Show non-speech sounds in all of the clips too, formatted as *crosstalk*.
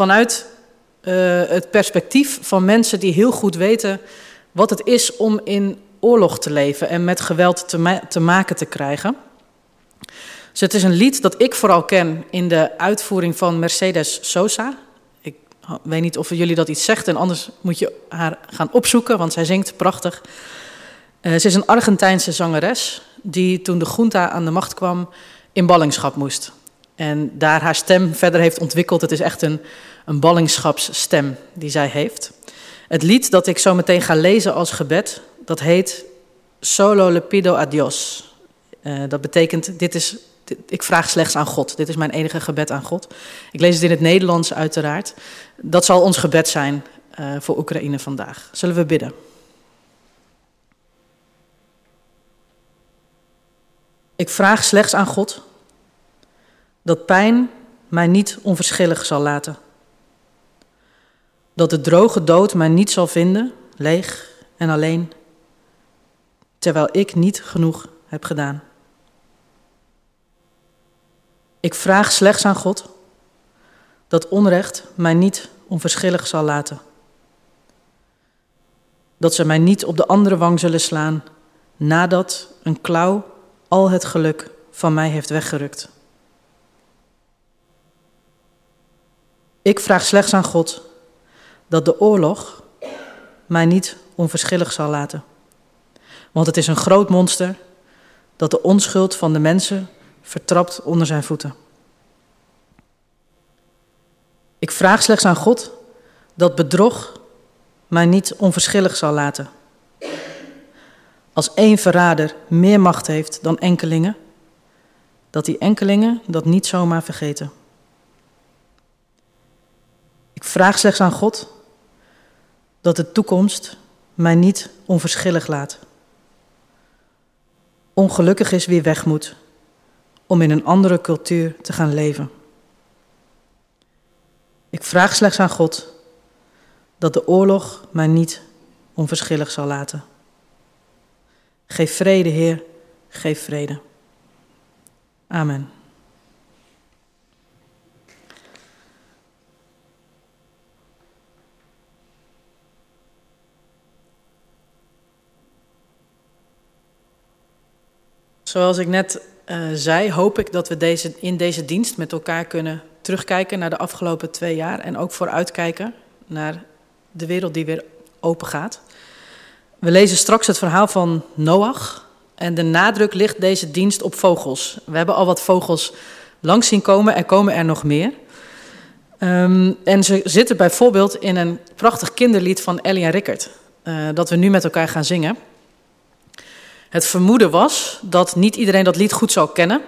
vanuit uh, het perspectief van mensen die heel goed weten wat het is om in oorlog te leven en met geweld te, te maken te krijgen. Dus het is een lied dat ik vooral ken in de uitvoering van Mercedes Sosa. Ik weet niet of jullie dat iets zegt en anders moet je haar gaan opzoeken, want zij zingt prachtig. Uh, ze is een Argentijnse zangeres die toen de junta aan de macht kwam in ballingschap moest. En daar haar stem verder heeft ontwikkeld. Het is echt een, een ballingschapsstem die zij heeft. Het lied dat ik zo meteen ga lezen als gebed, dat heet Solo le pido a Dios. Uh, dat betekent, dit is, ik vraag slechts aan God. Dit is mijn enige gebed aan God. Ik lees het in het Nederlands uiteraard. Dat zal ons gebed zijn uh, voor Oekraïne vandaag. Zullen we bidden? Ik vraag slechts aan God dat pijn mij niet onverschillig zal laten. Dat de droge dood mij niet zal vinden, leeg en alleen, terwijl ik niet genoeg heb gedaan. Ik vraag slechts aan God dat onrecht mij niet onverschillig zal laten. Dat ze mij niet op de andere wang zullen slaan nadat een klauw al het geluk van mij heeft weggerukt. Ik vraag slechts aan God dat de oorlog mij niet onverschillig zal laten. Want het is een groot monster dat de onschuld van de mensen vertrapt onder zijn voeten. Ik vraag slechts aan God dat bedrog mij niet onverschillig zal laten. Als één verrader meer macht heeft dan enkelingen, dat die enkelingen dat niet zomaar vergeten. Ik vraag slechts aan God dat de toekomst mij niet onverschillig laat. Ongelukkig is wie weg moet om in een andere cultuur te gaan leven. Ik vraag slechts aan God dat de oorlog mij niet onverschillig zal laten. Geef vrede, Heer, geef vrede. Amen. Zoals ik net uh, zei, hoop ik dat we deze, in deze dienst met elkaar kunnen terugkijken naar de afgelopen twee jaar en ook vooruitkijken naar de wereld die weer open gaat. We lezen straks het verhaal van Noach en de nadruk ligt deze dienst op vogels. We hebben al wat vogels langs zien komen, er komen er nog meer. Um, en ze zitten bijvoorbeeld in een prachtig kinderlied van Ellie en Rickert, uh, dat we nu met elkaar gaan zingen. Het vermoeden was dat niet iedereen dat lied goed zou kennen.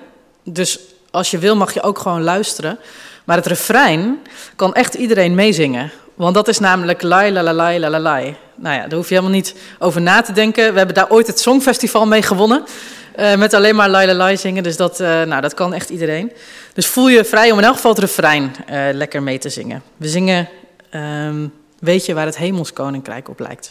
Dus als je wil mag je ook gewoon luisteren. Maar het refrein kan echt iedereen meezingen. Want dat is namelijk lai la la lai la la. Nou ja, daar hoef je helemaal niet over na te denken. We hebben daar ooit het Songfestival mee gewonnen. Uh, met alleen maar lai la zingen. Dus dat, uh, nou, dat kan echt iedereen. Dus voel je vrij om in elk geval het refrein uh, lekker mee te zingen. We zingen um, Weet je waar het hemelskoninkrijk op lijkt.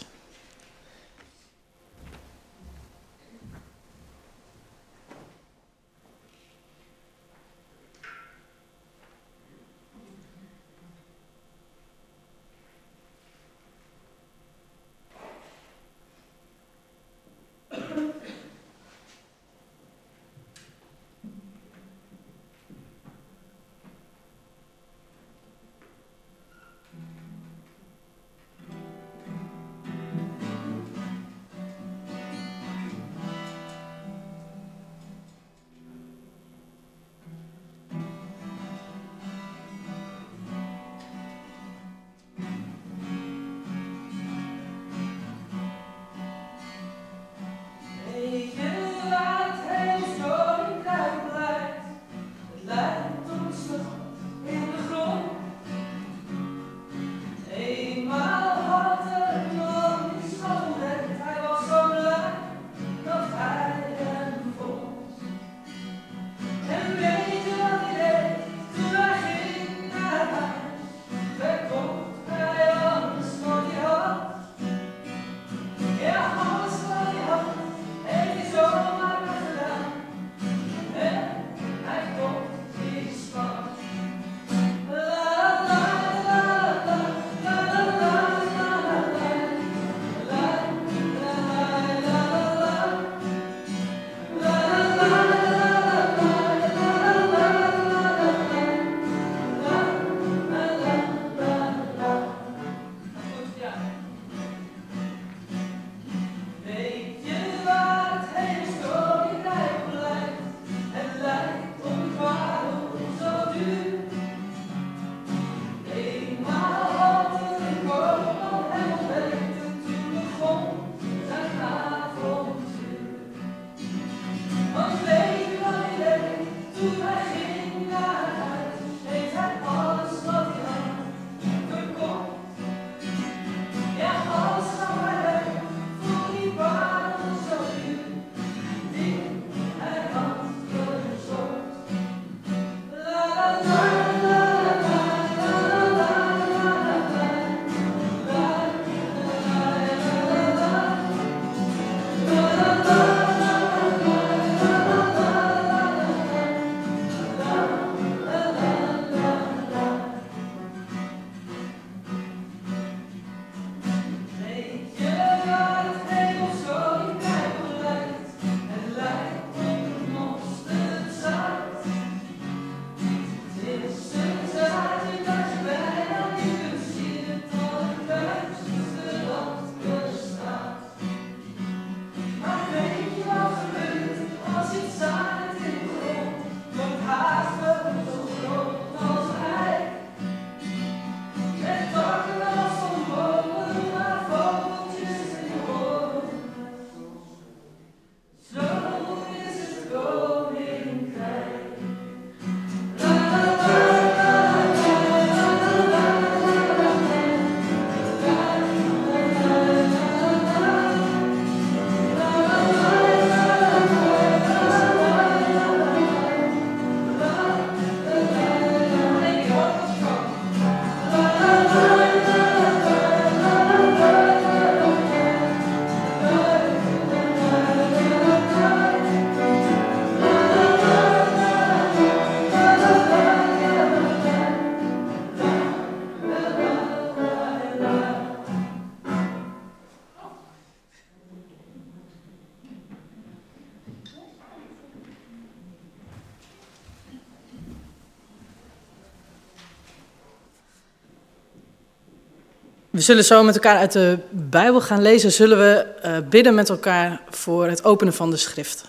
We zullen zo met elkaar uit de Bijbel gaan lezen. Zullen we uh, bidden met elkaar voor het openen van de schrift.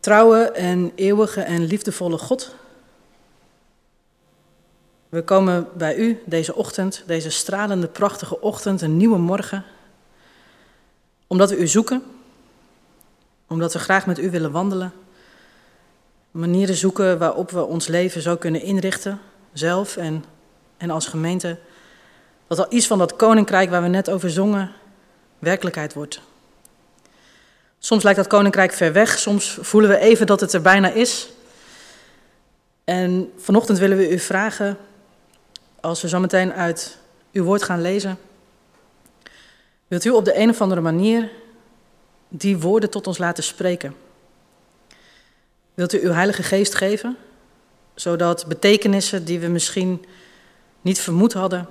Trouwe en eeuwige en liefdevolle God. We komen bij u deze ochtend, deze stralende, prachtige ochtend, een nieuwe morgen. Omdat we u zoeken, omdat we graag met u willen wandelen manieren zoeken waarop we ons leven zo kunnen inrichten, zelf en, en als gemeente, dat al iets van dat koninkrijk waar we net over zongen, werkelijkheid wordt. Soms lijkt dat koninkrijk ver weg, soms voelen we even dat het er bijna is. En vanochtend willen we u vragen, als we zo meteen uit uw woord gaan lezen, wilt u op de een of andere manier die woorden tot ons laten spreken? Wilt u uw Heilige Geest geven, zodat betekenissen die we misschien niet vermoed hadden,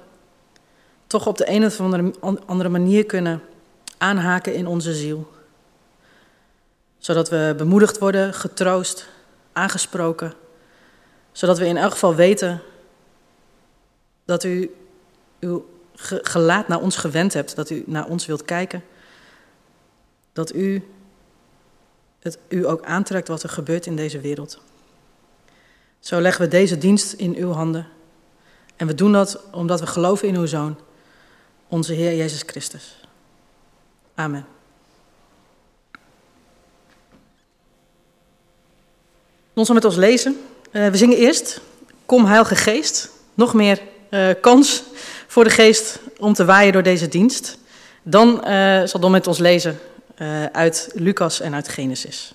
toch op de een of andere manier kunnen aanhaken in onze ziel? Zodat we bemoedigd worden, getroost, aangesproken, zodat we in elk geval weten dat u uw gelaat naar ons gewend hebt, dat u naar ons wilt kijken, dat u het u ook aantrekt wat er gebeurt in deze wereld. Zo leggen we deze dienst in uw handen. En we doen dat omdat we geloven in uw Zoon, onze Heer Jezus Christus. Amen. Ons zal met ons lezen. Uh, we zingen eerst Kom Heilige Geest. Nog meer uh, kans voor de Geest om te waaien door deze dienst. Dan uh, zal Don met ons lezen uit Lucas en uit Genesis.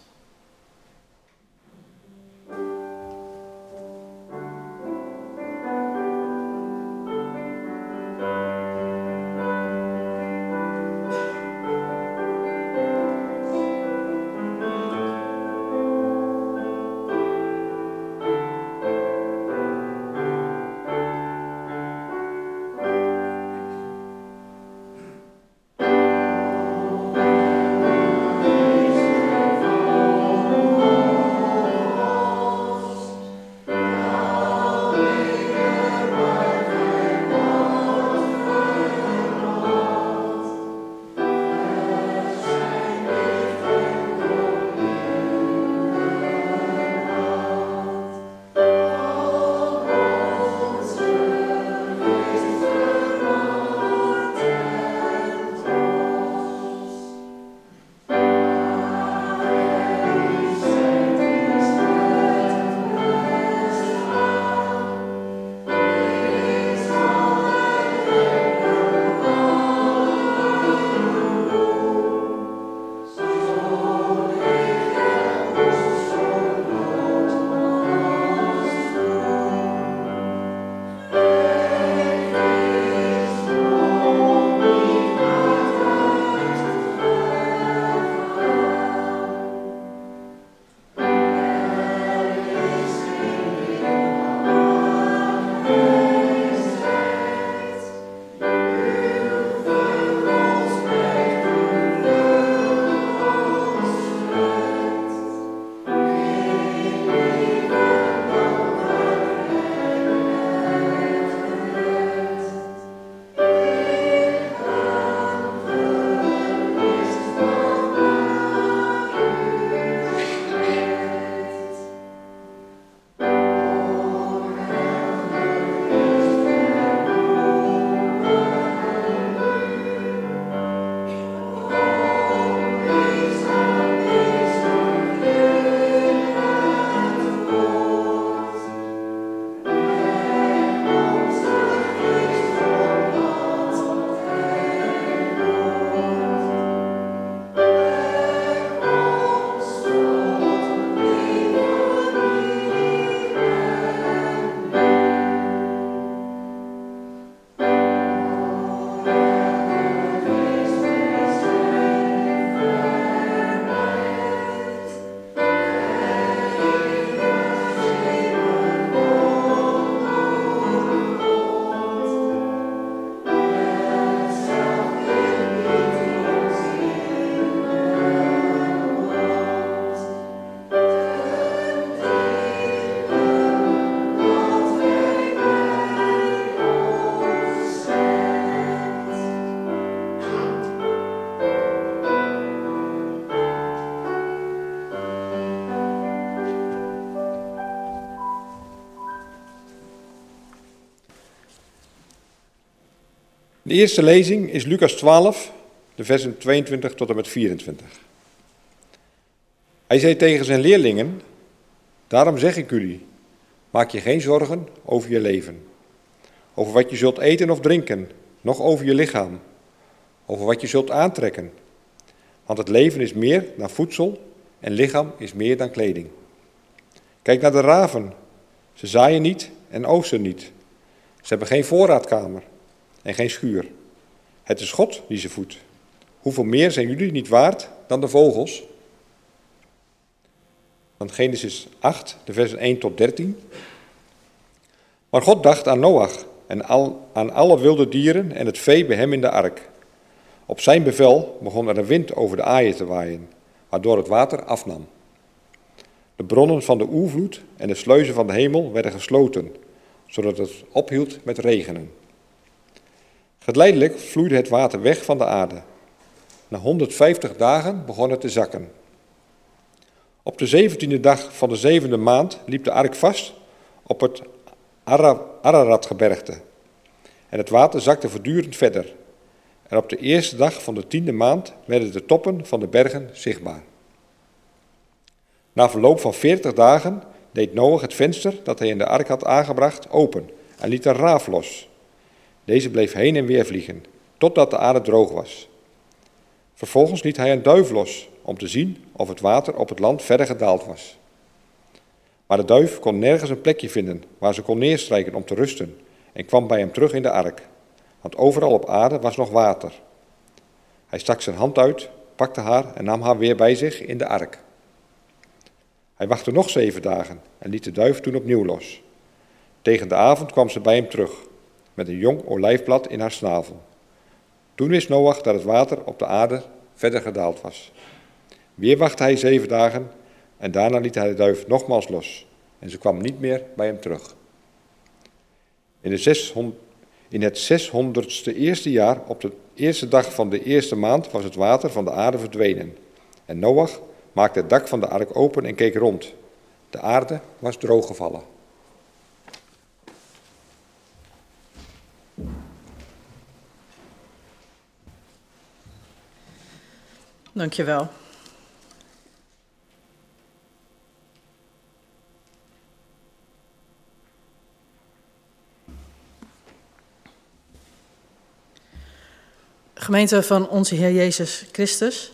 De eerste lezing is Lucas 12, de versen 22 tot en met 24. Hij zei tegen zijn leerlingen: Daarom zeg ik jullie, maak je geen zorgen over je leven, over wat je zult eten of drinken, nog over je lichaam, over wat je zult aantrekken. Want het leven is meer dan voedsel en lichaam is meer dan kleding. Kijk naar de raven. Ze zaaien niet en oogsten niet. Ze hebben geen voorraadkamer en geen schuur. Het is God die ze voedt. Hoeveel meer zijn jullie niet waard dan de vogels? Van Genesis 8, de versen 1 tot 13. Maar God dacht aan Noach en al, aan alle wilde dieren en het vee bij hem in de ark. Op zijn bevel begon er een wind over de aaien te waaien, waardoor het water afnam. De bronnen van de oervloed en de sluizen van de hemel werden gesloten, zodat het ophield met regenen. Geleidelijk vloeide het water weg van de aarde. Na 150 dagen begon het te zakken. Op de zeventiende dag van de zevende maand liep de ark vast op het Araratgebergte. En het water zakte voortdurend verder. En op de eerste dag van de tiende maand werden de toppen van de bergen zichtbaar. Na verloop van veertig dagen deed Noach het venster dat hij in de ark had aangebracht open en liet een raaf los. Deze bleef heen en weer vliegen, totdat de aarde droog was. Vervolgens liet hij een duif los, om te zien of het water op het land verder gedaald was. Maar de duif kon nergens een plekje vinden waar ze kon neerstrijken om te rusten en kwam bij hem terug in de ark, want overal op aarde was nog water. Hij stak zijn hand uit, pakte haar en nam haar weer bij zich in de ark. Hij wachtte nog zeven dagen en liet de duif toen opnieuw los. Tegen de avond kwam ze bij hem terug, met een jong olijfblad in haar snavel. Toen wist Noach dat het water op de aarde verder gedaald was. Weer wachtte hij zeven dagen en daarna liet hij de duif nogmaals los. En ze kwam niet meer bij hem terug. In, de 600, in het zeshonderdste eerste jaar, op de eerste dag van de eerste maand, was het water van de aarde verdwenen. En Noach maakte het dak van de ark open en keek rond. De aarde was drooggevallen. Dankjewel. Gemeente van onze Heer Jezus Christus.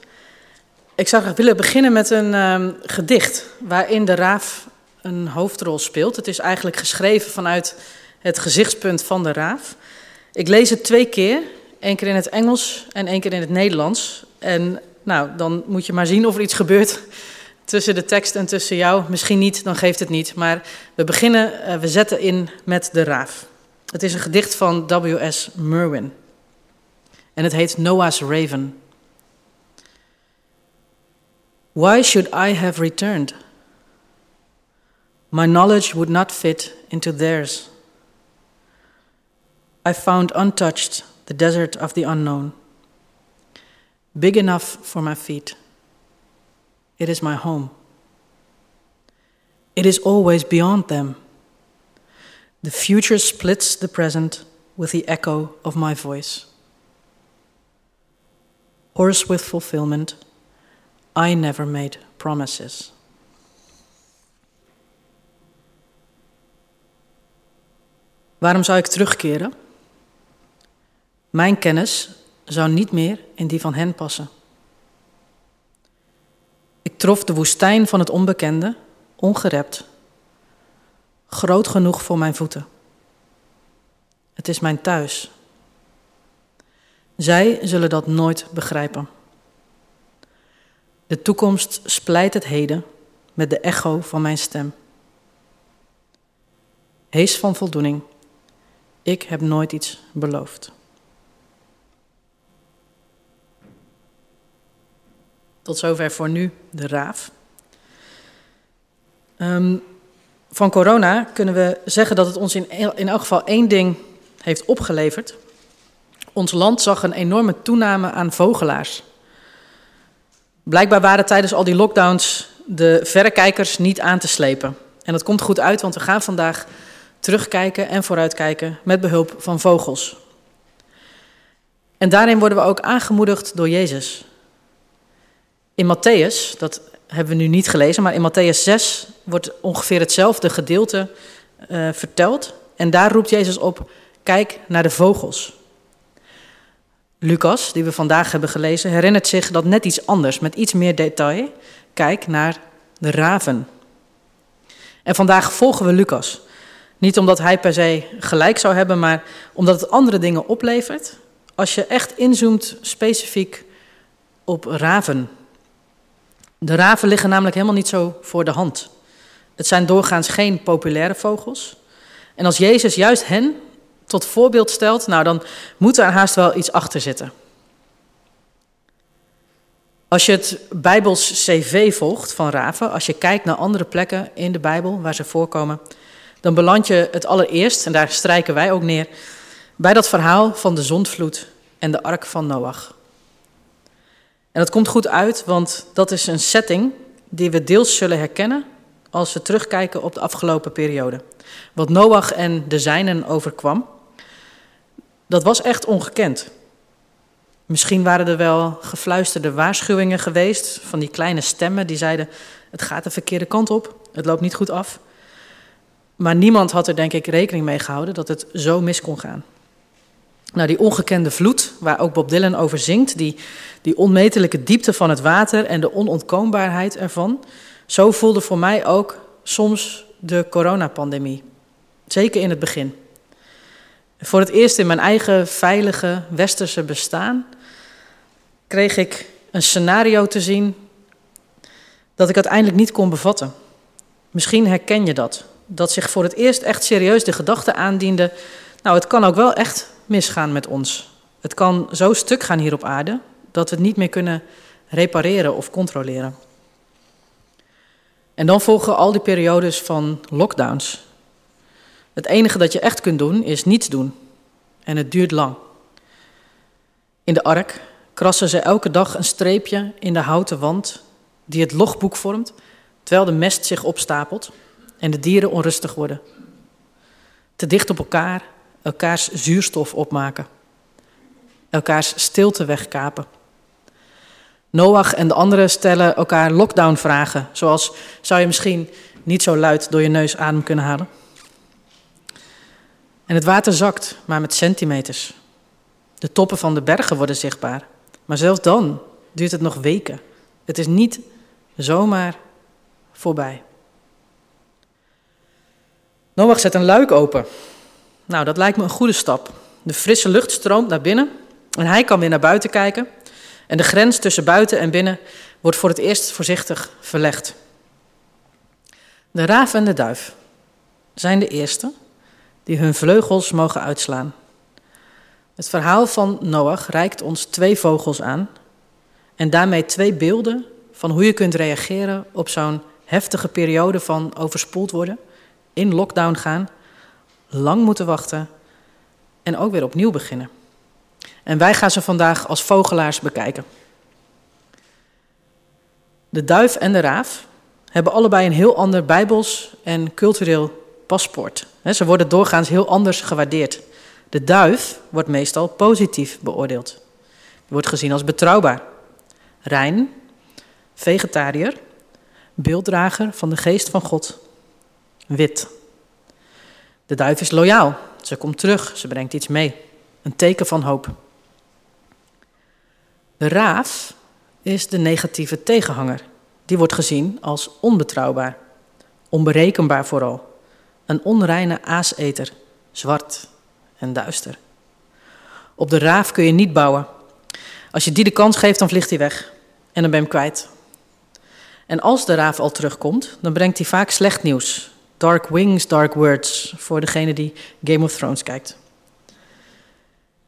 Ik zou graag willen beginnen met een um, gedicht waarin de raaf een hoofdrol speelt. Het is eigenlijk geschreven vanuit het gezichtspunt van de raaf. Ik lees het twee keer, één keer in het Engels en één keer in het Nederlands. En nou, dan moet je maar zien of er iets gebeurt tussen de tekst en tussen jou. Misschien niet, dan geeft het niet. Maar we beginnen, uh, we zetten in met de raaf. Het is een gedicht van W.S. Merwin. En het heet Noah's Raven. Why should I have returned? My knowledge would not fit into theirs. I found untouched the desert of the unknown, big enough for my feet. It is my home. It is always beyond them. The future splits the present with the echo of my voice. Hoarse with fulfillment, I never made promises. Waarom zou ik terugkeren? Mijn kennis zou niet meer in die van hen passen. Ik trof de woestijn van het onbekende, ongerept, groot genoeg voor mijn voeten. Het is mijn thuis. Zij zullen dat nooit begrijpen. De toekomst splijt het heden met de echo van mijn stem. Hees van voldoening, ik heb nooit iets beloofd. Tot zover voor nu de raaf. Um, van corona kunnen we zeggen dat het ons in, in elk geval één ding heeft opgeleverd. Ons land zag een enorme toename aan vogelaars. Blijkbaar waren tijdens al die lockdowns de verrekijkers niet aan te slepen. En dat komt goed uit, want we gaan vandaag terugkijken en vooruitkijken met behulp van vogels. En daarin worden we ook aangemoedigd door Jezus. In Matthäus, dat hebben we nu niet gelezen, maar in Matthäus 6 wordt ongeveer hetzelfde gedeelte uh, verteld. En daar roept Jezus op: kijk naar de vogels. Lucas, die we vandaag hebben gelezen, herinnert zich dat net iets anders, met iets meer detail. Kijk naar de raven. En vandaag volgen we Lucas. Niet omdat hij per se gelijk zou hebben, maar omdat het andere dingen oplevert. Als je echt inzoomt specifiek op raven. De raven liggen namelijk helemaal niet zo voor de hand. Het zijn doorgaans geen populaire vogels. En als Jezus juist hen tot voorbeeld stelt, nou dan moet er haast wel iets achter zitten. Als je het Bijbels CV volgt van raven, als je kijkt naar andere plekken in de Bijbel waar ze voorkomen, dan beland je het allereerst, en daar strijken wij ook neer, bij dat verhaal van de zondvloed en de ark van Noach. En dat komt goed uit, want dat is een setting die we deels zullen herkennen als we terugkijken op de afgelopen periode. Wat Noach en de zijnen overkwam, dat was echt ongekend. Misschien waren er wel gefluisterde waarschuwingen geweest van die kleine stemmen die zeiden: het gaat de verkeerde kant op, het loopt niet goed af. Maar niemand had er denk ik rekening mee gehouden dat het zo mis kon gaan. Nou, die ongekende vloed, waar ook Bob Dylan over zingt, die, die onmetelijke diepte van het water en de onontkoombaarheid ervan, zo voelde voor mij ook soms de coronapandemie. Zeker in het begin. Voor het eerst in mijn eigen veilige westerse bestaan kreeg ik een scenario te zien dat ik uiteindelijk niet kon bevatten. Misschien herken je dat. Dat zich voor het eerst echt serieus de gedachte aandiende: nou, het kan ook wel echt misgaan met ons. Het kan zo stuk gaan hier op aarde dat we het niet meer kunnen repareren of controleren. En dan volgen al die periodes van lockdowns. Het enige dat je echt kunt doen is niets doen. En het duurt lang. In de ark krassen ze elke dag een streepje in de houten wand die het logboek vormt, terwijl de mest zich opstapelt en de dieren onrustig worden. Te dicht op elkaar, elkaars zuurstof opmaken, elkaars stilte wegkapen. Noach en de anderen stellen elkaar lockdown-vragen, zoals zou je misschien niet zo luid door je neus adem kunnen halen? En het water zakt, maar met centimeters. De toppen van de bergen worden zichtbaar. Maar zelfs dan duurt het nog weken. Het is niet zomaar voorbij. Noach zet een luik open. Nou, dat lijkt me een goede stap. De frisse lucht stroomt naar binnen en hij kan weer naar buiten kijken. En de grens tussen buiten en binnen wordt voor het eerst voorzichtig verlegd. De raaf en de duif zijn de eerste die hun vleugels mogen uitslaan. Het verhaal van Noach reikt ons twee vogels aan en daarmee twee beelden van hoe je kunt reageren op zo'n heftige periode van overspoeld worden, in lockdown gaan, lang moeten wachten en ook weer opnieuw beginnen. En wij gaan ze vandaag als vogelaars bekijken. De duif en de raaf hebben allebei een heel ander bijbels en cultureel paspoort. Ze worden doorgaans heel anders gewaardeerd. De duif wordt meestal positief beoordeeld. Wordt gezien als betrouwbaar, rein, vegetariër, beelddrager van de geest van God, wit. De duif is loyaal, ze komt terug, ze brengt iets mee, een teken van hoop. De raaf is de negatieve tegenhanger. Die wordt gezien als onbetrouwbaar, onberekenbaar vooral. Een onreine aaseter, zwart en duister. Op de raaf kun je niet bouwen. Als je die de kans geeft, dan vliegt hij weg. En dan ben je hem kwijt. En als de raaf al terugkomt, dan brengt hij vaak slecht nieuws. Dark wings, dark words, voor degene die Game of Thrones kijkt.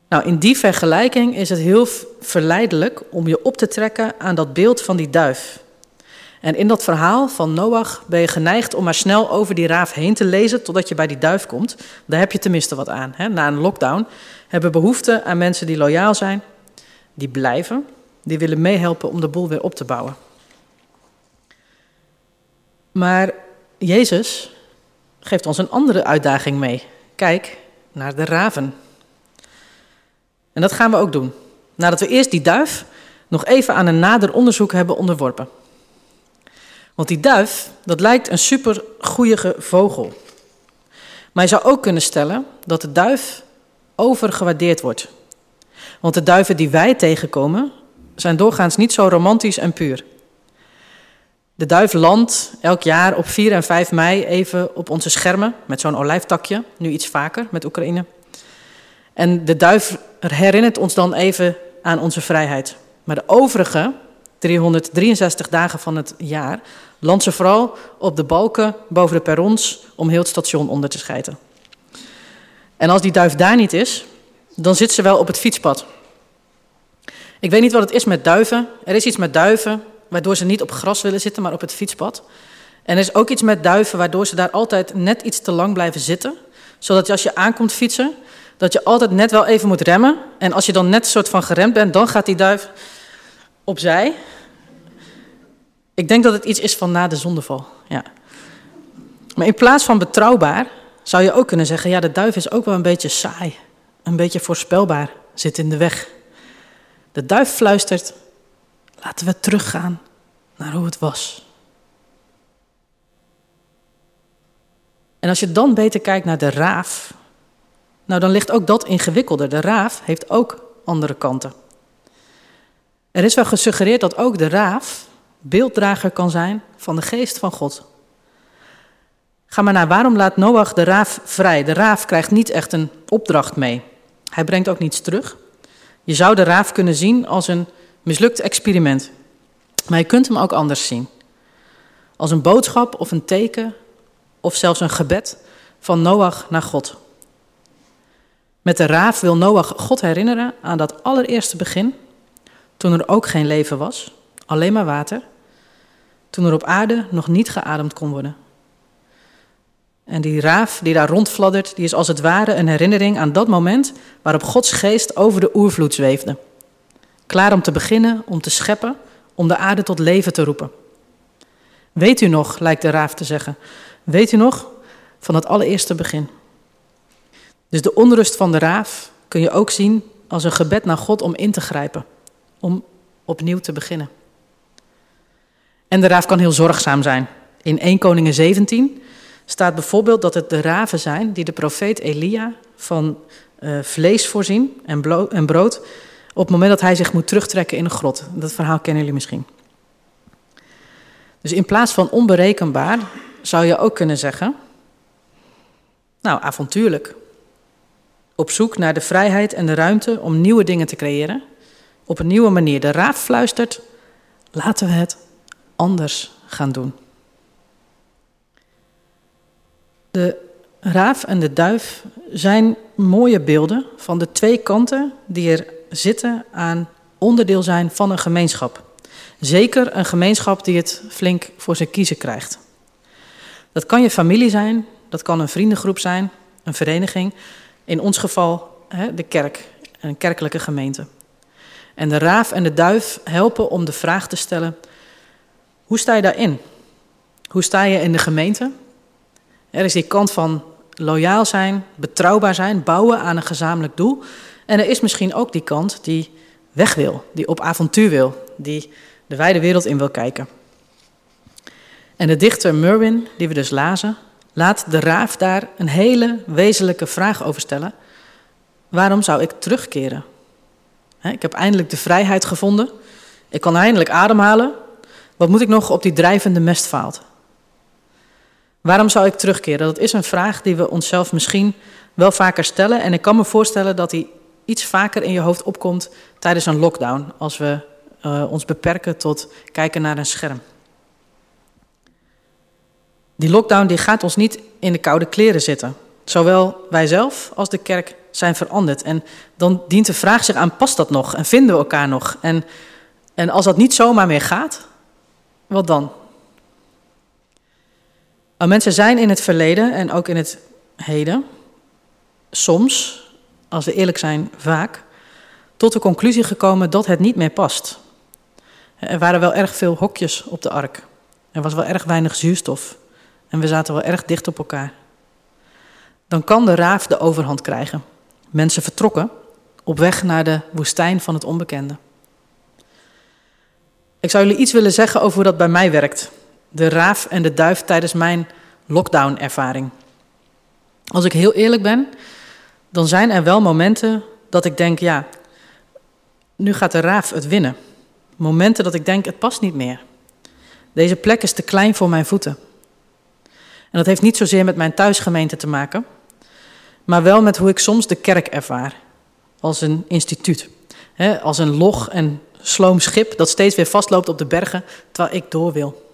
Nou, in die vergelijking is het heel verleidelijk om je op te trekken aan dat beeld van die duif. En in dat verhaal van Noach ben je geneigd om maar snel over die raaf heen te lezen totdat je bij die duif komt. Daar heb je tenminste wat aan. Hè? Na een lockdown hebben we behoefte aan mensen die loyaal zijn, die blijven, die willen meehelpen om de boel weer op te bouwen. Maar Jezus geeft ons een andere uitdaging mee. Kijk naar de raven. En dat gaan we ook doen. Nadat we eerst die duif nog even aan een nader onderzoek hebben onderworpen. Want die duif, dat lijkt een super goeie vogel. Maar je zou ook kunnen stellen dat de duif overgewaardeerd wordt. Want de duiven die wij tegenkomen, zijn doorgaans niet zo romantisch en puur. De duif landt elk jaar op 4 en 5 mei even op onze schermen met zo'n olijftakje, nu iets vaker met Oekraïne. En de duif herinnert ons dan even aan onze vrijheid. Maar de overige 363 dagen van het jaar landt ze vooral op de balken boven de perrons om heel het station onder te schijten. En als die duif daar niet is, dan zit ze wel op het fietspad. Ik weet niet wat het is met duiven. Er is iets met duiven waardoor ze niet op gras willen zitten, maar op het fietspad. En er is ook iets met duiven waardoor ze daar altijd net iets te lang blijven zitten. Zodat als je aankomt fietsen, dat je altijd net wel even moet remmen. En als je dan net een soort van geremd bent, dan gaat die duif opzij. Ik denk dat het iets is van na de zondeval. Ja. Maar in plaats van betrouwbaar zou je ook kunnen zeggen: ja, de duif is ook wel een beetje saai. Een beetje voorspelbaar, zit in de weg. De duif fluistert: laten we teruggaan naar hoe het was. En als je dan beter kijkt naar de raaf, nou dan ligt ook dat ingewikkelder. De raaf heeft ook andere kanten. Er is wel gesuggereerd dat ook de raaf beelddrager kan zijn van de geest van God. Ga maar naar waarom laat Noach de raaf vrij? De raaf krijgt niet echt een opdracht mee. Hij brengt ook niets terug. Je zou de raaf kunnen zien als een mislukt experiment. Maar je kunt hem ook anders zien. Als een boodschap of een teken of zelfs een gebed van Noach naar God. Met de raaf wil Noach God herinneren aan dat allereerste begin, toen er ook geen leven was, alleen maar water, toen er op aarde nog niet geademd kon worden. En die raaf die daar rondfladdert, die is als het ware een herinnering aan dat moment waarop Gods geest over de oervloed zweefde. Klaar om te beginnen, om te scheppen, om de aarde tot leven te roepen. Weet u nog, lijkt de raaf te zeggen, weet u nog van het allereerste begin? Dus de onrust van de raaf kun je ook zien als een gebed naar God om in te grijpen, om opnieuw te beginnen. En de raaf kan heel zorgzaam zijn. In 1 Koningen 17 staat bijvoorbeeld dat het de raven zijn die de profeet Elia van uh, vlees voorzien en, en brood op het moment dat hij zich moet terugtrekken in een grot. Dat verhaal kennen jullie misschien. Dus in plaats van onberekenbaar zou je ook kunnen zeggen, nou avontuurlijk. Op zoek naar de vrijheid en de ruimte om nieuwe dingen te creëren. Op een nieuwe manier. De raaf fluistert, laten we het anders gaan doen. De raaf en de duif zijn mooie beelden van de twee kanten die er zitten aan onderdeel zijn van een gemeenschap. Zeker een gemeenschap die het flink voor zijn kiezen krijgt. Dat kan je familie zijn, dat kan een vriendengroep zijn, een vereniging. In ons geval hè, de kerk, een kerkelijke gemeente. En de raaf en de duif helpen om de vraag te stellen: hoe sta je daarin? Hoe sta je in de gemeente? Er is die kant van loyaal zijn, betrouwbaar zijn, bouwen aan een gezamenlijk doel. En er is misschien ook die kant die weg wil, die op avontuur wil, die de wijde wereld in wil kijken. En de dichter Merwin, die we dus lazen, laat de raaf daar een hele wezenlijke vraag over stellen. Waarom zou ik terugkeren? Ik heb eindelijk de vrijheid gevonden. Ik kan eindelijk ademhalen. Wat moet ik nog op die drijvende mestvaalt? Waarom zou ik terugkeren? Dat is een vraag die we onszelf misschien wel vaker stellen. En ik kan me voorstellen dat die iets vaker in je hoofd opkomt tijdens een lockdown. Als we uh, ons beperken tot kijken naar een scherm. Die lockdown die gaat ons niet in de koude kleren zitten. Zowel wij zelf als de kerk zijn veranderd. En dan dient de vraag zich aan, past dat nog? En vinden we elkaar nog? En, en als dat niet zomaar meer gaat, wat dan? Mensen zijn in het verleden en ook in het heden soms, als we eerlijk zijn, vaak tot de conclusie gekomen dat het niet meer past. Er waren wel erg veel hokjes op de ark. Er was wel erg weinig zuurstof. En we zaten wel erg dicht op elkaar. Dan kan de raaf de overhand krijgen. Mensen vertrokken op weg naar de woestijn van het onbekende. Ik zou jullie iets willen zeggen over hoe dat bij mij werkt. De raaf en de duif tijdens mijn lockdown-ervaring. Als ik heel eerlijk ben, dan zijn er wel momenten dat ik denk, ja, nu gaat de raaf het winnen. Momenten dat ik denk, het past niet meer. Deze plek is te klein voor mijn voeten. En dat heeft niet zozeer met mijn thuisgemeente te maken, maar wel met hoe ik soms de kerk ervaar. Als een instituut. als een log en sloom schip dat steeds weer vastloopt op de bergen terwijl ik door wil.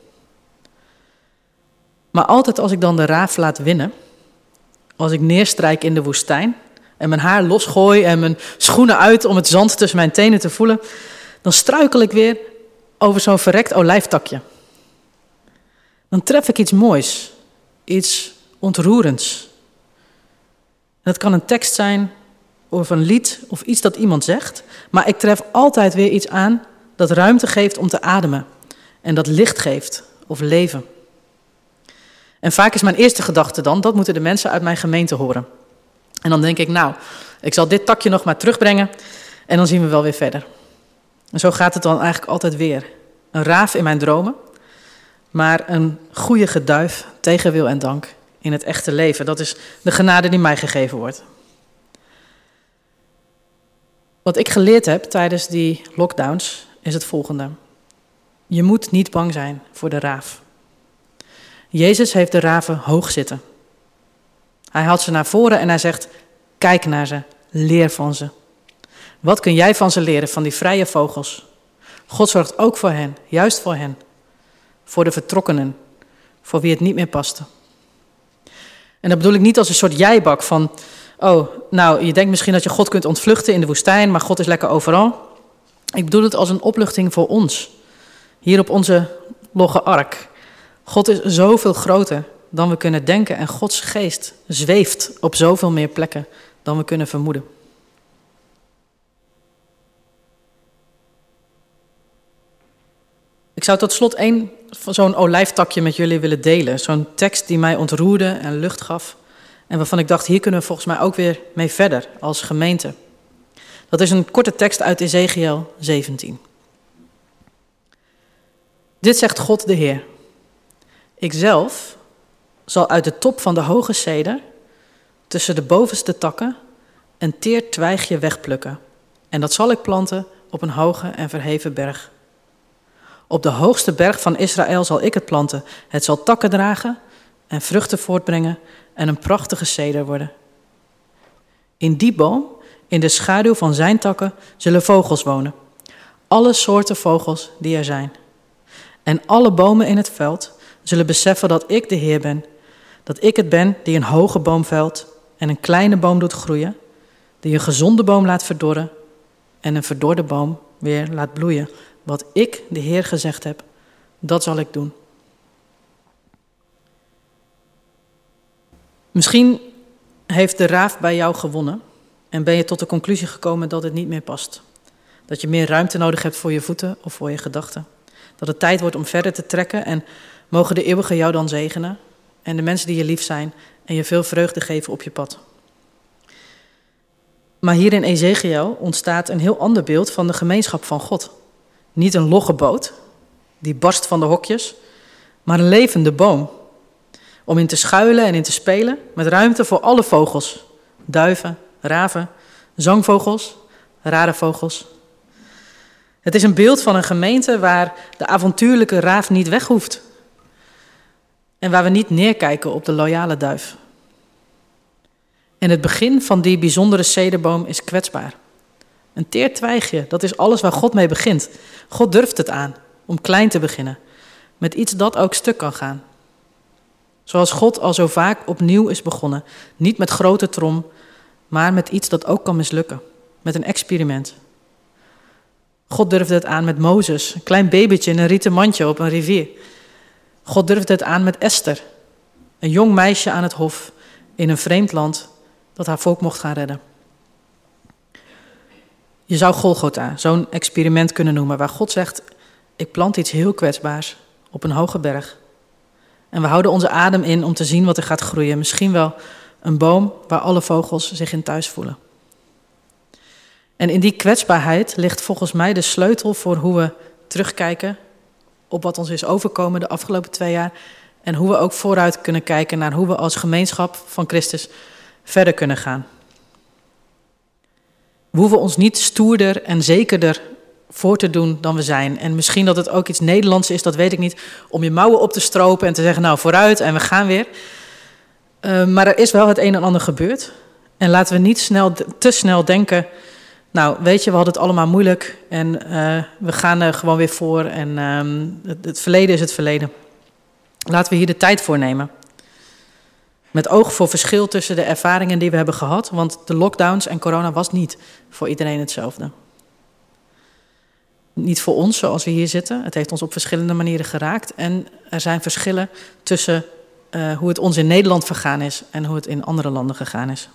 Maar altijd als ik dan de raaf laat winnen, als ik neerstrijk in de woestijn en mijn haar losgooi en mijn schoenen uit om het zand tussen mijn tenen te voelen, dan struikel ik weer over zo'n verrekt olijftakje. Dan tref ik iets moois, iets ontroerends. Dat kan een tekst zijn of een lied of iets dat iemand zegt, maar ik tref altijd weer iets aan dat ruimte geeft om te ademen en dat licht geeft of leven. En vaak is mijn eerste gedachte dan, dat moeten de mensen uit mijn gemeente horen. En dan denk ik, nou, ik zal dit takje nog maar terugbrengen en dan zien we wel weer verder. En zo gaat het dan eigenlijk altijd weer. Een raaf in mijn dromen, maar een goede geduif tegen wil en dank in het echte leven. Dat is de genade die mij gegeven wordt. Wat ik geleerd heb tijdens die lockdowns is het volgende. Je moet niet bang zijn voor de raaf. Jezus heeft de raven hoog zitten. Hij haalt ze naar voren en hij zegt: Kijk naar ze, leer van ze. Wat kun jij van ze leren, van die vrije vogels? God zorgt ook voor hen, juist voor hen. Voor de vertrokkenen, voor wie het niet meer paste. En dat bedoel ik niet als een soort jijbak van: Oh, nou, je denkt misschien dat je God kunt ontvluchten in de woestijn, maar God is lekker overal. Ik bedoel het als een opluchting voor ons. Hier op onze logge ark. God is zoveel groter dan we kunnen denken en Gods geest zweeft op zoveel meer plekken dan we kunnen vermoeden. Ik zou tot slot één zo'n olijftakje met jullie willen delen. Zo'n tekst die mij ontroerde en lucht gaf. En waarvan ik dacht, hier kunnen we volgens mij ook weer mee verder als gemeente. Dat is een korte tekst uit Ezekiel 17. Dit zegt God de Heer. Ikzelf zal uit de top van de hoge ceder, tussen de bovenste takken, een teer twijgje wegplukken. En dat zal ik planten op een hoge en verheven berg. Op de hoogste berg van Israël zal ik het planten. Het zal takken dragen en vruchten voortbrengen en een prachtige ceder worden. In die boom, in de schaduw van zijn takken, zullen vogels wonen. Alle soorten vogels die er zijn. En alle bomen in het veld zullen beseffen dat ik de Heer ben. Dat ik het ben die een hoge boom velt en een kleine boom doet groeien. Die een gezonde boom laat verdorren en een verdorde boom weer laat bloeien. Wat ik, de Heer, gezegd heb, dat zal ik doen. Misschien heeft de raaf bij jou gewonnen en ben je tot de conclusie gekomen dat het niet meer past. Dat je meer ruimte nodig hebt voor je voeten of voor je gedachten. Dat het tijd wordt om verder te trekken en mogen de eeuwige jou dan zegenen en de mensen die je lief zijn en je veel vreugde geven op je pad. Maar hier in Ezekiel ontstaat een heel ander beeld van de gemeenschap van God. Niet een logge boot, die barst van de hokjes, maar een levende boom. Om in te schuilen en in te spelen, met ruimte voor alle vogels. Duiven, raven, zangvogels, rare vogels. Het is een beeld van een gemeente waar de avontuurlijke raaf niet weg hoeft. En waar we niet neerkijken op de loyale duif. En het begin van die bijzondere cederboom is kwetsbaar. Een teer twijgje, dat is alles waar God mee begint. God durft het aan om klein te beginnen, met iets dat ook stuk kan gaan. Zoals God al zo vaak opnieuw is begonnen, niet met grote trom, maar met iets dat ook kan mislukken, met een experiment. God durfde het aan met Mozes, een klein babytje in een rieten mandje op een rivier. God durfde het aan met Esther, een jong meisje aan het hof in een vreemd land dat haar volk mocht gaan redden. Je zou Golgotha zo'n experiment kunnen noemen, waar God zegt: Ik plant iets heel kwetsbaars op een hoge berg. En we houden onze adem in om te zien wat er gaat groeien. Misschien wel een boom waar alle vogels zich in thuis voelen. En in die kwetsbaarheid ligt volgens mij de sleutel voor hoe we terugkijken op wat ons is overkomen de afgelopen twee jaar. En hoe we ook vooruit kunnen kijken naar hoe we als gemeenschap van Christus verder kunnen gaan. We hoeven ons niet stoerder en zekerder voor te doen dan we zijn. En misschien dat het ook iets Nederlands is, dat weet ik niet. Om je mouwen op te stropen en te zeggen, nou vooruit en we gaan weer. Uh, maar er is wel het een en ander gebeurd. En laten we niet snel, te snel denken, nou weet je, we hadden het allemaal moeilijk en uh, we gaan er gewoon weer voor. En uh, het, het verleden is het verleden. Laten we hier de tijd voor nemen. Met oog voor verschil tussen de ervaringen die we hebben gehad. Want de lockdowns en corona was niet voor iedereen hetzelfde. Niet voor ons zoals we hier zitten. Het heeft ons op verschillende manieren geraakt. En er zijn verschillen tussen uh, hoe het ons in Nederland vergaan is en hoe het in andere landen gegaan is.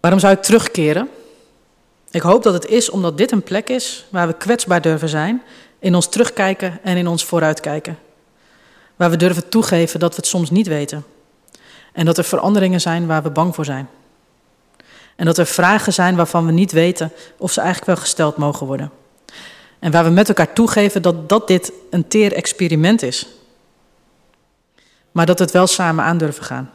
Waarom zou ik terugkeren? Ik hoop dat het is omdat dit een plek is waar we kwetsbaar durven zijn, in ons terugkijken en in ons vooruitkijken. Waar we durven toegeven dat we het soms niet weten. En dat er veranderingen zijn waar we bang voor zijn. En dat er vragen zijn waarvan we niet weten of ze eigenlijk wel gesteld mogen worden. En waar we met elkaar toegeven dat, dat dit een teer experiment is. Maar dat het wel samen aan durven gaan.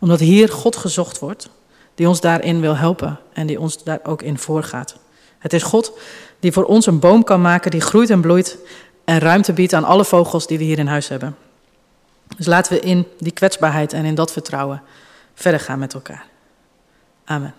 Omdat hier God gezocht wordt, die ons daarin wil helpen en die ons daar ook in voorgaat. Het is God die voor ons een boom kan maken die groeit en bloeit en ruimte biedt aan alle vogels die we hier in huis hebben. Dus laten we in die kwetsbaarheid en in dat vertrouwen verder gaan met elkaar. Amen.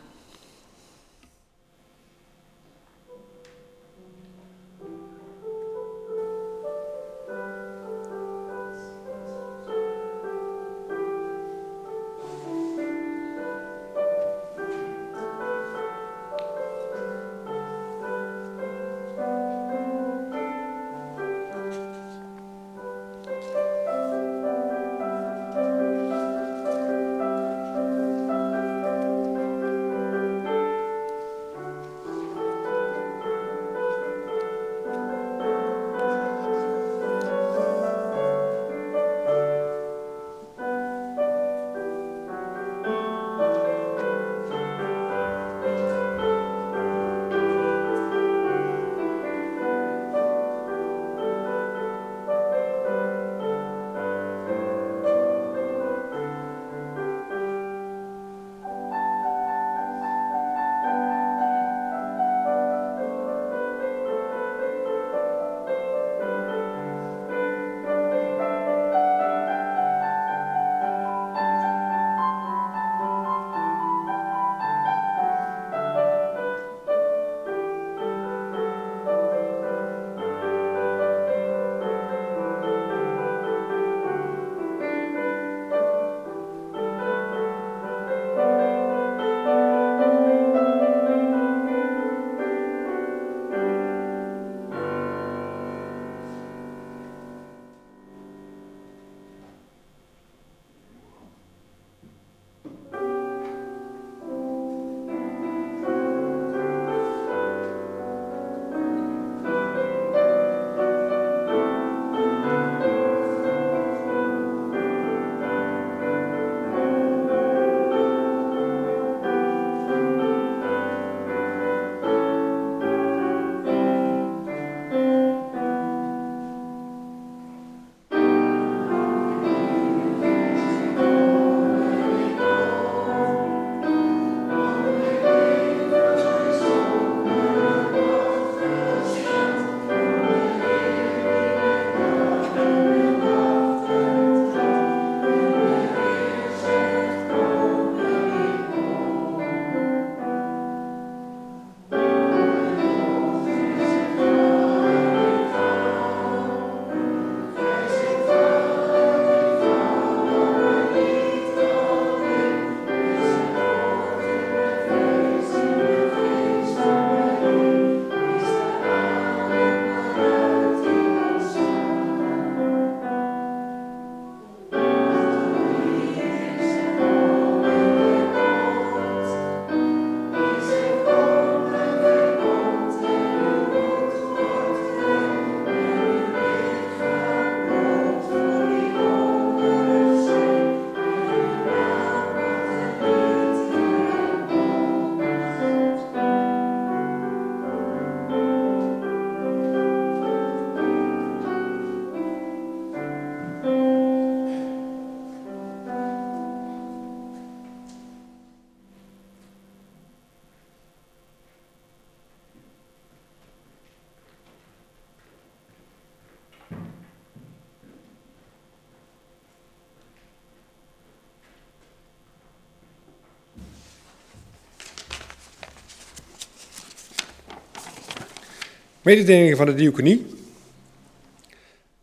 Mededelingen van de diaconie.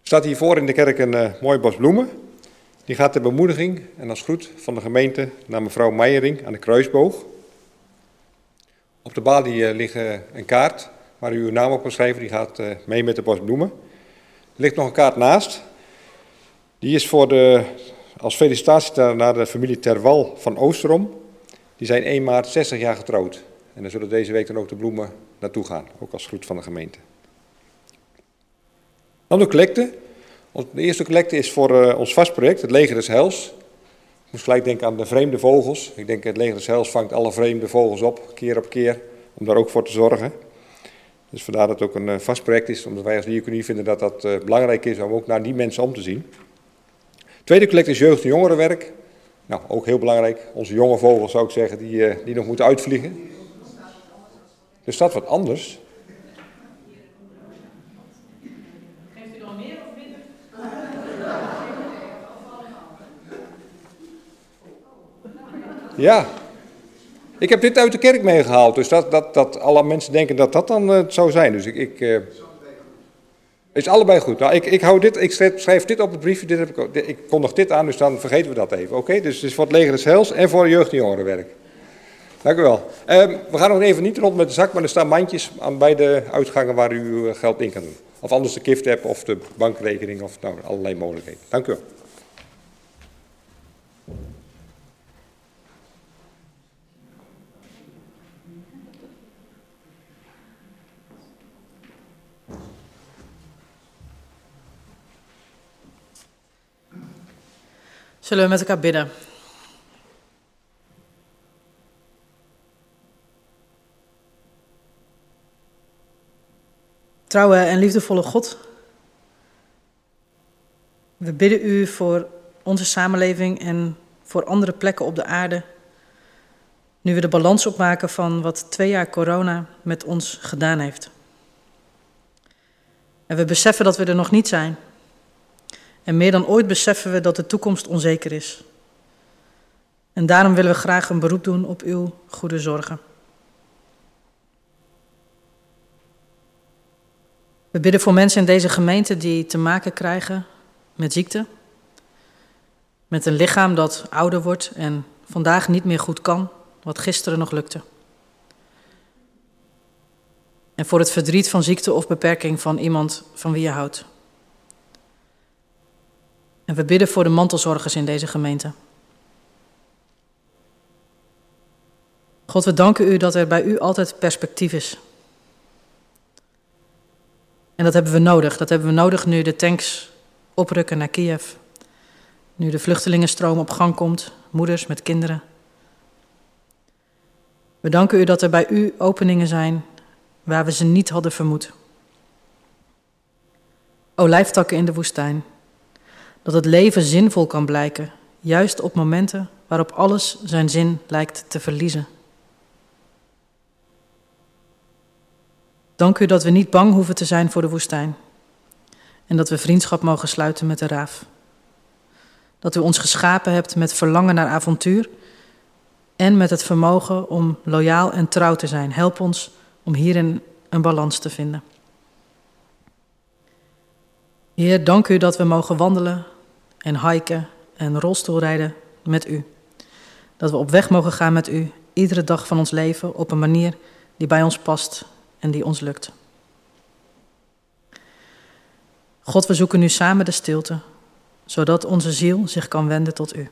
staat hiervoor in de kerk een uh, mooi bos bloemen. Die gaat ter bemoediging en als groet van de gemeente naar mevrouw Meijering aan de Kruisboog. Op de balie uh, ligt een kaart waar u uw naam op kan schrijven. Die gaat mee met de bos bloemen. Er ligt nog een kaart naast. Die is voor de, als felicitatie naar de familie Terwal van Oosterom. Die zijn 1 maart 60 jaar getrouwd. En dan zullen deze week dan ook de bloemen naartoe gaan, ook als groet van de gemeente. Dan de collecte. De eerste collecte is voor uh, ons vastproject, het Leger des Heils. Ik moest gelijk denken aan de vreemde vogels. Ik denk het Leger des Heils vangt alle vreemde vogels op, keer op keer, om daar ook voor te zorgen. Dus vandaar dat het ook een uh, vast project is, omdat wij als diaconie vinden dat dat uh, belangrijk is om ook naar die mensen om te zien. Tweede collecte is jeugd- en jongerenwerk. Nou, ook heel belangrijk. Onze jonge vogels zou ik zeggen, die, die nog moeten uitvliegen. Er staat wat anders. Geeft u dan meer of minder? Ja. Ik heb dit uit de kerk meegehaald, dus dat, dat, dat alle mensen denken dat dat dan uh, het zou zijn. Dus ik... ik uh, is allebei goed. Nou, ik, ik, hou dit, ik schrijf, schrijf dit op het briefje, dit heb ik, ik kondig dit aan, dus dan vergeten we dat even. Oké, dus het is voor het leger des heils en voor jeugd- en jongerenwerk. Dank u wel. Um, we gaan nog even niet rond met de zak, maar er staan mandjes aan beide uitgangen waar u uw geld in kan doen. Of anders de gift-app of de bankrekening of nou, allerlei mogelijkheden. Dank u wel. Zullen we met elkaar bidden? Trouwe en liefdevolle God, we bidden u voor onze samenleving en voor andere plekken op de aarde. Nu we de balans opmaken van wat twee jaar corona met ons gedaan heeft. En we beseffen dat we er nog niet zijn. En meer dan ooit beseffen we dat de toekomst onzeker is. En daarom willen we graag een beroep doen op uw goede zorgen. We bidden voor mensen in deze gemeente die te maken krijgen met ziekte. Met een lichaam dat ouder wordt en vandaag niet meer goed kan, wat gisteren nog lukte. En voor het verdriet van ziekte of beperking van iemand van wie je houdt. En we bidden voor de mantelzorgers in deze gemeente. God, we danken u dat er bij u altijd perspectief is. En dat hebben we nodig. Dat hebben we nodig nu de tanks oprukken naar Kiev. Nu de vluchtelingenstroom op gang komt, moeders met kinderen. We danken u dat er bij u openingen zijn waar we ze niet hadden vermoed. Olijftakken in de woestijn. Dat het leven zinvol kan blijken, juist op momenten waarop alles zijn zin lijkt te verliezen. Dank u dat we niet bang hoeven te zijn voor de woestijn. En dat we vriendschap mogen sluiten met de raaf. Dat u ons geschapen hebt met verlangen naar avontuur en met het vermogen om loyaal en trouw te zijn. Help ons om hierin een balans te vinden. Heer, dank u dat we mogen wandelen en hiken en rolstoelrijden met u. Dat we op weg mogen gaan met u, iedere dag van ons leven, op een manier die bij ons past en die ons lukt. God, we zoeken nu samen de stilte, zodat onze ziel zich kan wenden tot U.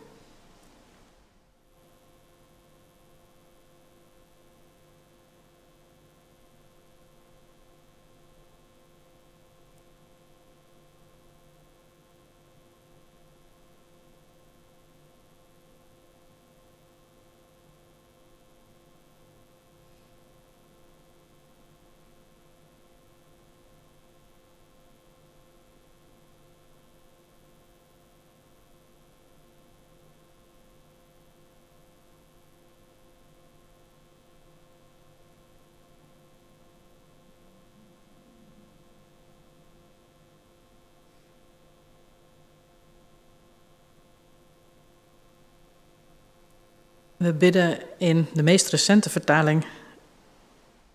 We bidden in de meest recente vertaling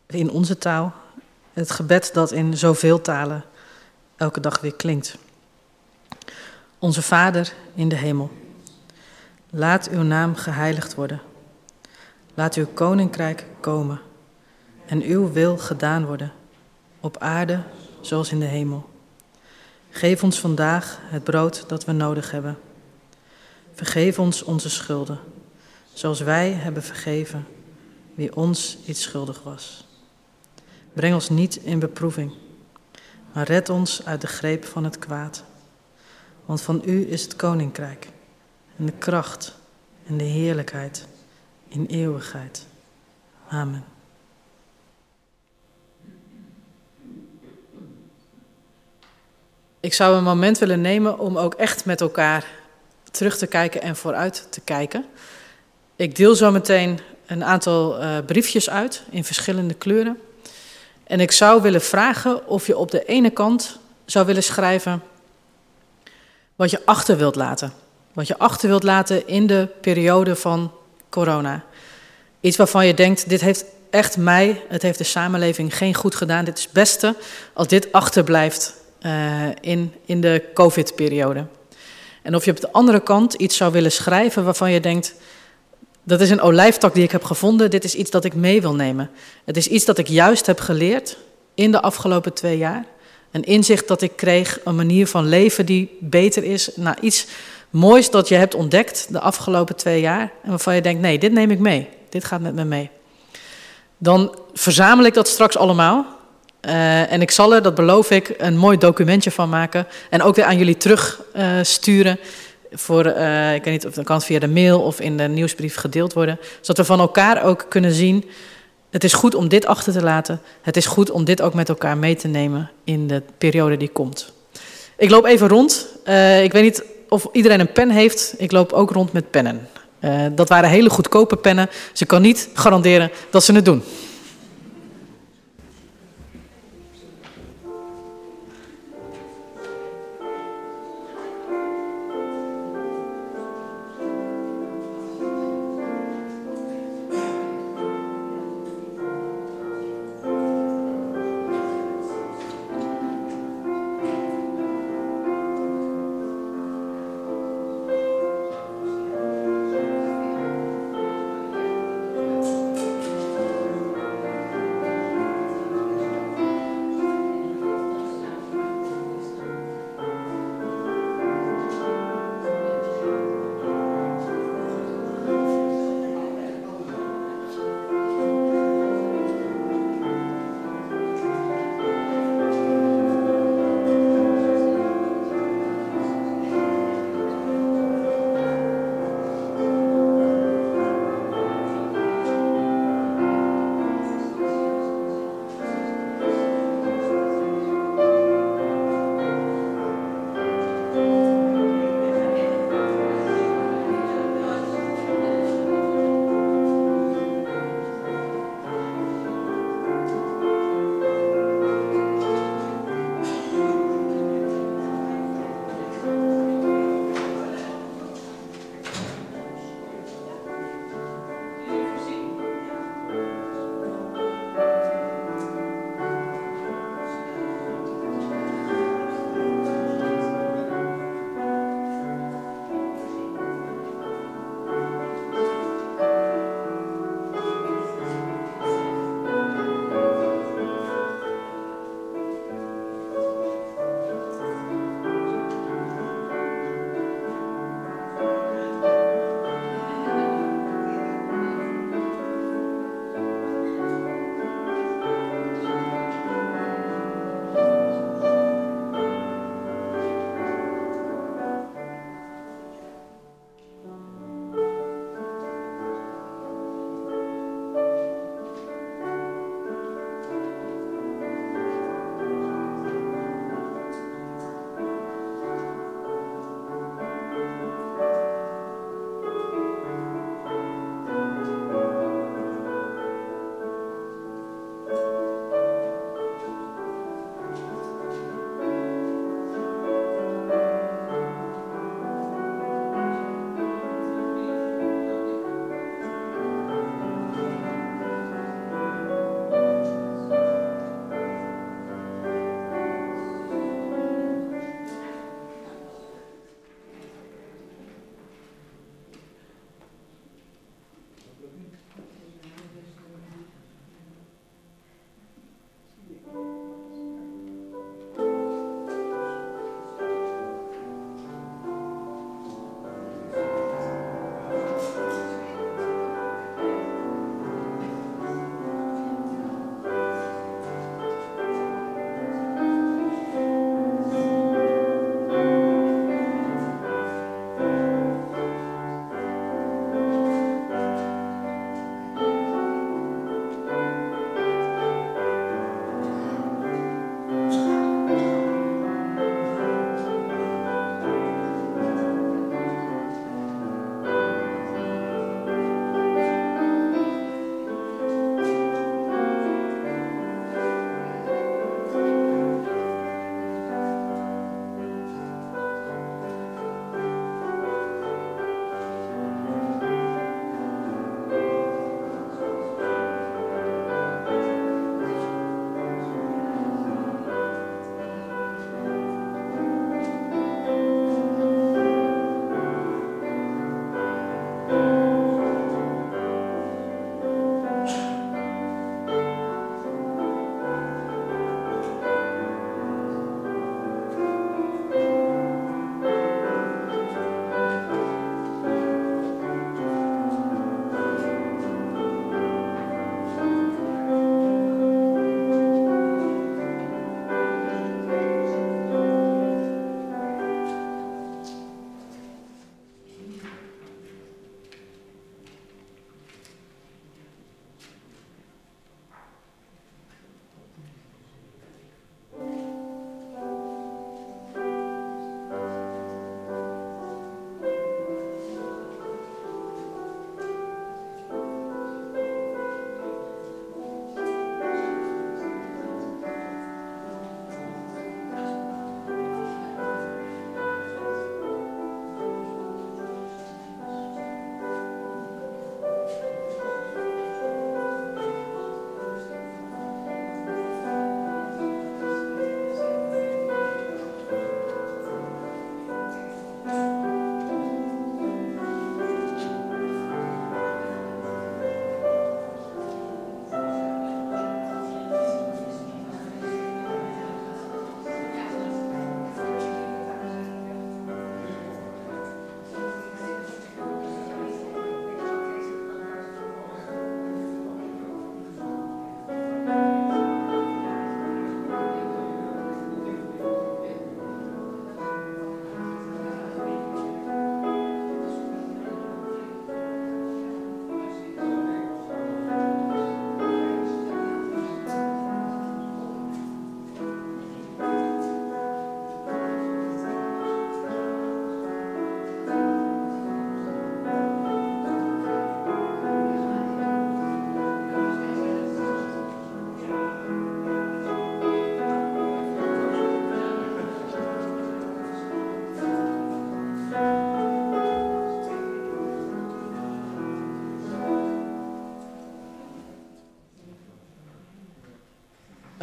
in onze taal Het gebed dat in zoveel talen elke dag weer klinkt. Onze Vader in de hemel, laat uw naam geheiligd worden. Laat uw koninkrijk komen en uw wil gedaan worden, op aarde zoals in de hemel. Geef ons vandaag het brood dat we nodig hebben. Vergeef ons onze schulden, zoals wij hebben vergeven wie ons iets schuldig was. Breng ons niet in beproeving, maar red ons uit de greep van het kwaad. Want van u is het koninkrijk en de kracht en de heerlijkheid in eeuwigheid. Amen. Ik zou een moment willen nemen om ook echt met elkaar terug te kijken en vooruit te kijken. Ik deel zo meteen een aantal uh, briefjes uit in verschillende kleuren. En ik zou willen vragen of je op de ene kant zou willen schrijven wat je achter wilt laten. Wat je achter wilt laten in de periode van corona. Iets waarvan je denkt, dit heeft echt mij, het heeft de samenleving geen goed gedaan. Dit is het beste als dit achterblijft uh, in, in de COVID-periode. En of je op de andere kant iets zou willen schrijven waarvan je denkt, dat is een olijftak die ik heb gevonden. Dit is iets dat ik mee wil nemen. Het is iets dat ik juist heb geleerd in de afgelopen twee jaar. Een inzicht dat ik kreeg, een manier van leven die beter is. Nou, iets moois dat je hebt ontdekt de afgelopen twee jaar. En waarvan je denkt, nee, dit neem ik mee. Dit gaat met me mee. Dan verzamel ik dat straks allemaal. Uh, en ik zal er, dat beloof ik, een mooi documentje van maken. En ook weer aan jullie terugsturen. Voor, uh, ik weet niet of dat kan via de mail of in de nieuwsbrief gedeeld worden. Zodat we van elkaar ook kunnen zien. Het is goed om dit achter te laten. Het is goed om dit ook met elkaar mee te nemen in de periode die komt. Ik loop even rond. Uh, ik weet niet of iedereen een pen heeft. Ik loop ook rond met pennen. Uh, dat waren hele goedkope pennen. Ik kan niet garanderen dat ze het doen.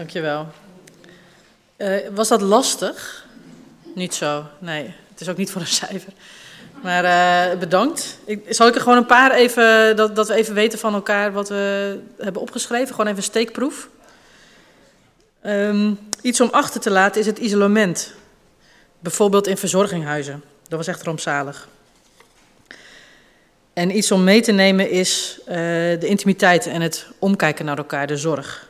Dankjewel. Uh, was dat lastig? Niet zo, nee. Het is ook niet voor een *laughs* cijfer. Maar uh, bedankt. Ik, zal ik er gewoon een paar even, dat, dat we even weten van elkaar wat we hebben opgeschreven? Gewoon even steekproef. Um, iets om achter te laten is het isolement. Bijvoorbeeld in verzorginghuizen. Dat was echt rampzalig. En iets om mee te nemen is uh, de intimiteit en het omkijken naar elkaar, de zorg.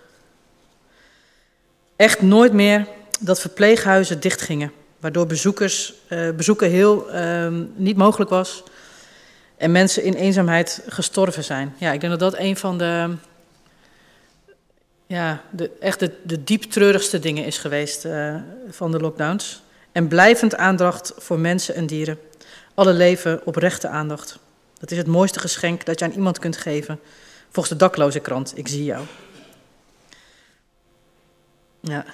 Echt nooit meer dat verpleeghuizen dichtgingen, waardoor bezoekers, uh, bezoeken heel uh, niet mogelijk was en mensen in eenzaamheid gestorven zijn. Ja, ik denk dat dat een van de, ja, de, echt de, de dingen is geweest uh, van de lockdowns. En blijvend aandacht voor mensen en dieren. Alle leven oprechte aandacht. Dat is het mooiste geschenk dat je aan iemand kunt geven. Volgens de dakloze krant, ik zie jou. Ja.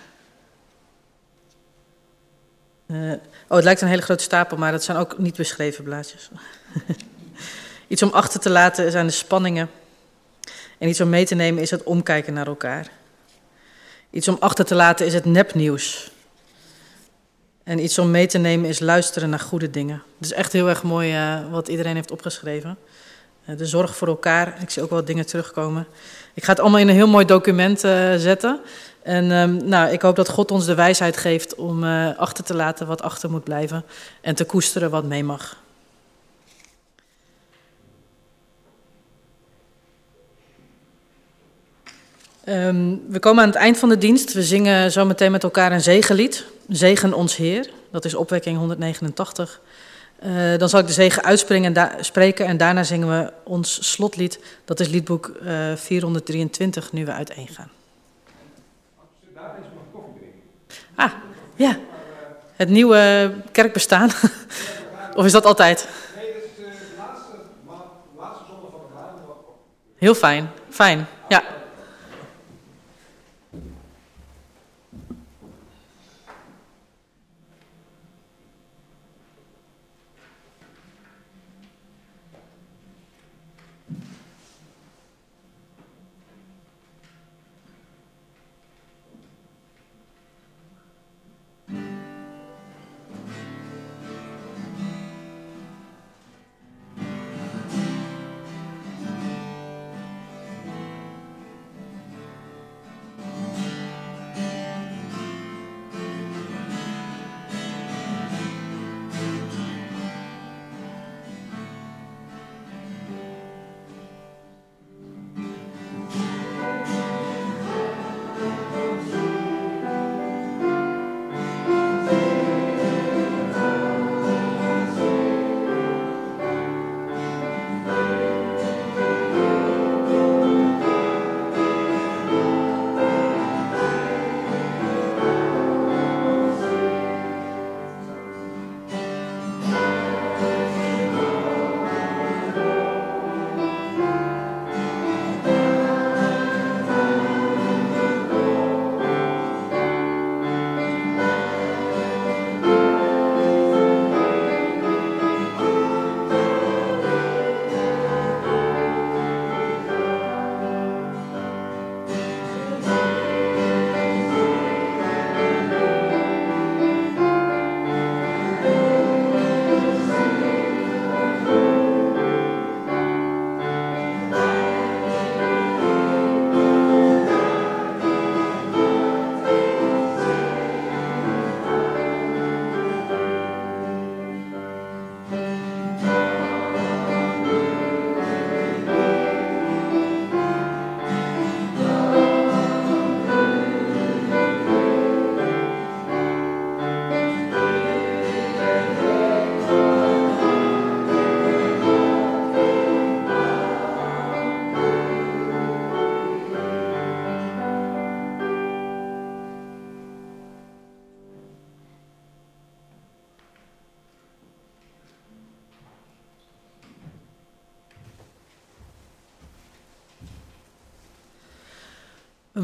Uh, oh, het lijkt een hele grote stapel, maar dat zijn ook niet beschreven blaadjes. *laughs* iets om achter te laten zijn de spanningen. En iets om mee te nemen is het omkijken naar elkaar. Iets om achter te laten is het nepnieuws. En iets om mee te nemen is luisteren naar goede dingen. Het is echt heel erg mooi uh, wat iedereen heeft opgeschreven. Uh, de zorg voor elkaar. Ik zie ook wel dingen terugkomen. Ik ga het allemaal in een heel mooi document zetten. En um, nou, ik hoop dat God ons de wijsheid geeft om achter te laten wat achter moet blijven. En te koesteren wat mee mag. Um, we komen aan het eind van de dienst. We zingen zo meteen met elkaar een zegenlied. Zegen ons Heer. Dat is opwekking 189. Uh, dan zal ik de zegen uitspreken en, daarna zingen we ons slotlied. Dat is liedboek uh, 423, nu we uiteen gaan. Ah, ja. Het nieuwe kerkbestaan. *laughs* of is dat altijd? Nee, dat is de laatste, laatste zondag van het jaar. Heel fijn, fijn, ja.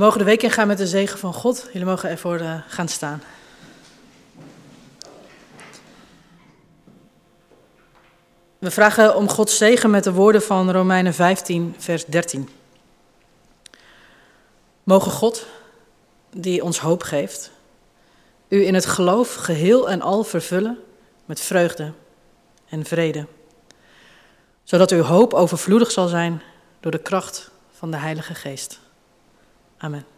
Mogen de week ingaan met de zegen van God. Jullie mogen ervoor uh, gaan staan. We vragen om Gods zegen met de woorden van Romeinen 15, vers 13. Mogen God, die ons hoop geeft, u in het geloof geheel en al vervullen met vreugde en vrede, zodat uw hoop overvloedig zal zijn door de kracht van de Heilige Geest. Amen.